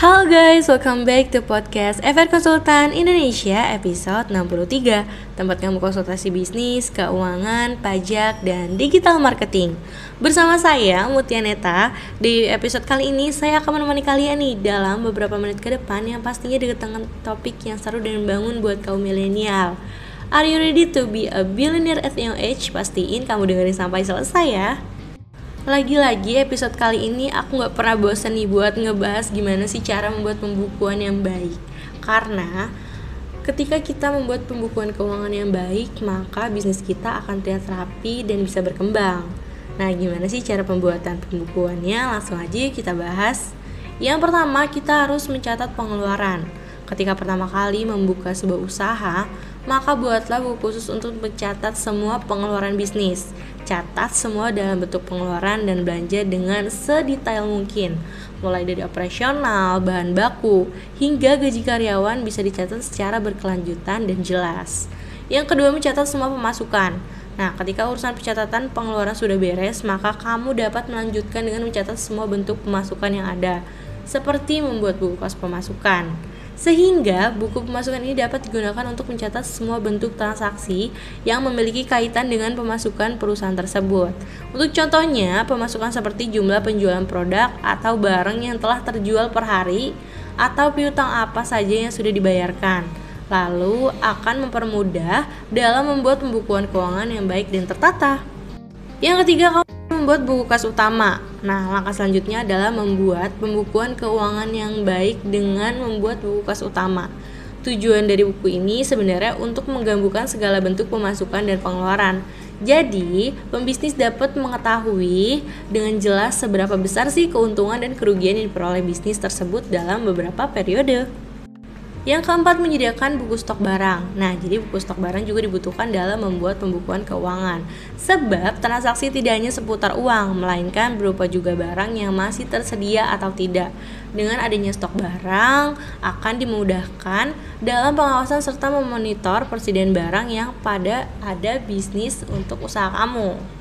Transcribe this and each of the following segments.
Halo guys, welcome back to podcast FR Konsultan Indonesia episode 63 Tempat kamu konsultasi bisnis, keuangan, pajak, dan digital marketing. Bersama saya Mutia Neta Di episode kali ini saya akan menemani kalian nih Dalam beberapa menit ke depan yang pastinya dengan topik yang seru dan membangun buat kaum milenial. Are you ready to be a billionaire at young age? Pastiin kamu dengerin sampai selesai ya lagi-lagi episode kali ini aku gak pernah bosan nih buat ngebahas gimana sih cara membuat pembukuan yang baik Karena ketika kita membuat pembukuan keuangan yang baik Maka bisnis kita akan terlihat rapi dan bisa berkembang Nah gimana sih cara pembuatan pembukuannya? Langsung aja kita bahas Yang pertama kita harus mencatat pengeluaran Ketika pertama kali membuka sebuah usaha, maka buatlah buku khusus untuk mencatat semua pengeluaran bisnis. Catat semua dalam bentuk pengeluaran dan belanja dengan sedetail mungkin. Mulai dari operasional, bahan baku, hingga gaji karyawan bisa dicatat secara berkelanjutan dan jelas. Yang kedua, mencatat semua pemasukan. Nah, ketika urusan pencatatan pengeluaran sudah beres, maka kamu dapat melanjutkan dengan mencatat semua bentuk pemasukan yang ada, seperti membuat buku kos pemasukan. Sehingga buku pemasukan ini dapat digunakan untuk mencatat semua bentuk transaksi yang memiliki kaitan dengan pemasukan perusahaan tersebut. Untuk contohnya, pemasukan seperti jumlah penjualan produk atau barang yang telah terjual per hari atau piutang apa saja yang sudah dibayarkan. Lalu akan mempermudah dalam membuat pembukuan keuangan yang baik dan tertata. Yang ketiga, kamu membuat buku kas utama. Nah, langkah selanjutnya adalah membuat pembukuan keuangan yang baik dengan membuat buku kas utama. Tujuan dari buku ini sebenarnya untuk menggabungkan segala bentuk pemasukan dan pengeluaran. Jadi, pembisnis dapat mengetahui dengan jelas seberapa besar sih keuntungan dan kerugian yang diperoleh bisnis tersebut dalam beberapa periode. Yang keempat, menyediakan buku stok barang. Nah, jadi buku stok barang juga dibutuhkan dalam membuat pembukuan keuangan. Sebab transaksi tidak hanya seputar uang, melainkan berupa juga barang yang masih tersedia atau tidak. Dengan adanya stok barang, akan dimudahkan dalam pengawasan serta memonitor persediaan barang yang pada ada bisnis untuk usaha kamu.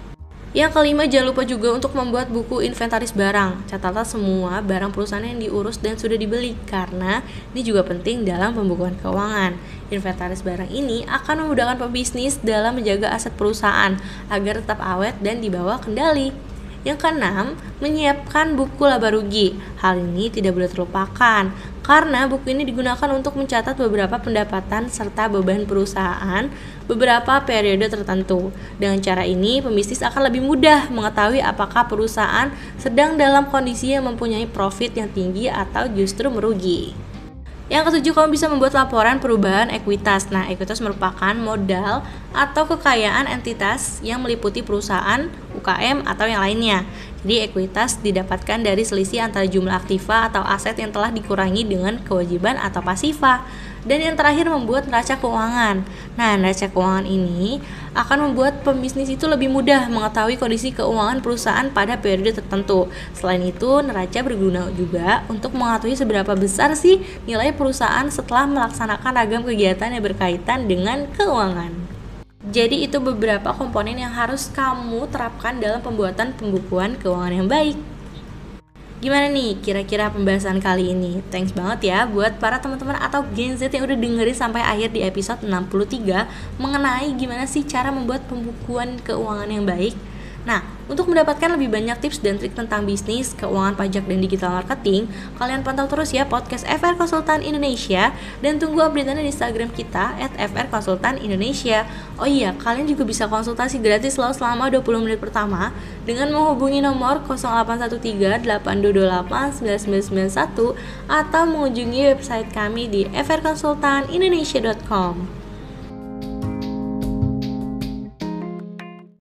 Yang kelima, jangan lupa juga untuk membuat buku inventaris barang. Catatlah semua barang perusahaan yang diurus dan sudah dibeli, karena ini juga penting dalam pembukuan keuangan. Inventaris barang ini akan memudahkan pebisnis dalam menjaga aset perusahaan agar tetap awet dan dibawa kendali. Yang keenam, menyiapkan buku laba rugi. Hal ini tidak boleh terlupakan karena buku ini digunakan untuk mencatat beberapa pendapatan serta beban perusahaan beberapa periode tertentu. Dengan cara ini, pembisnis akan lebih mudah mengetahui apakah perusahaan sedang dalam kondisi yang mempunyai profit yang tinggi atau justru merugi. Yang ketujuh, kamu bisa membuat laporan perubahan ekuitas. Nah, ekuitas merupakan modal atau kekayaan entitas yang meliputi perusahaan, UKM, atau yang lainnya. Jadi, ekuitas didapatkan dari selisih antara jumlah aktiva atau aset yang telah dikurangi dengan kewajiban atau pasifa. Dan yang terakhir membuat neraca keuangan. Nah, neraca keuangan ini akan membuat pembisnis itu lebih mudah mengetahui kondisi keuangan perusahaan pada periode tertentu. Selain itu, neraca berguna juga untuk mengetahui seberapa besar sih nilai perusahaan setelah melaksanakan ragam kegiatan yang berkaitan dengan keuangan. Jadi itu beberapa komponen yang harus kamu terapkan dalam pembuatan pembukuan keuangan yang baik. Gimana nih kira-kira pembahasan kali ini? Thanks banget ya buat para teman-teman atau Gen Z yang udah dengerin sampai akhir di episode 63 mengenai gimana sih cara membuat pembukuan keuangan yang baik. Nah, untuk mendapatkan lebih banyak tips dan trik tentang bisnis, keuangan pajak, dan digital marketing, kalian pantau terus ya podcast FR Konsultan Indonesia dan tunggu update-nya di Instagram kita at FR Konsultan Indonesia. Oh iya, kalian juga bisa konsultasi gratis loh selama 20 menit pertama dengan menghubungi nomor 0813 8228 9991 atau mengunjungi website kami di frkonsultanindonesia.com.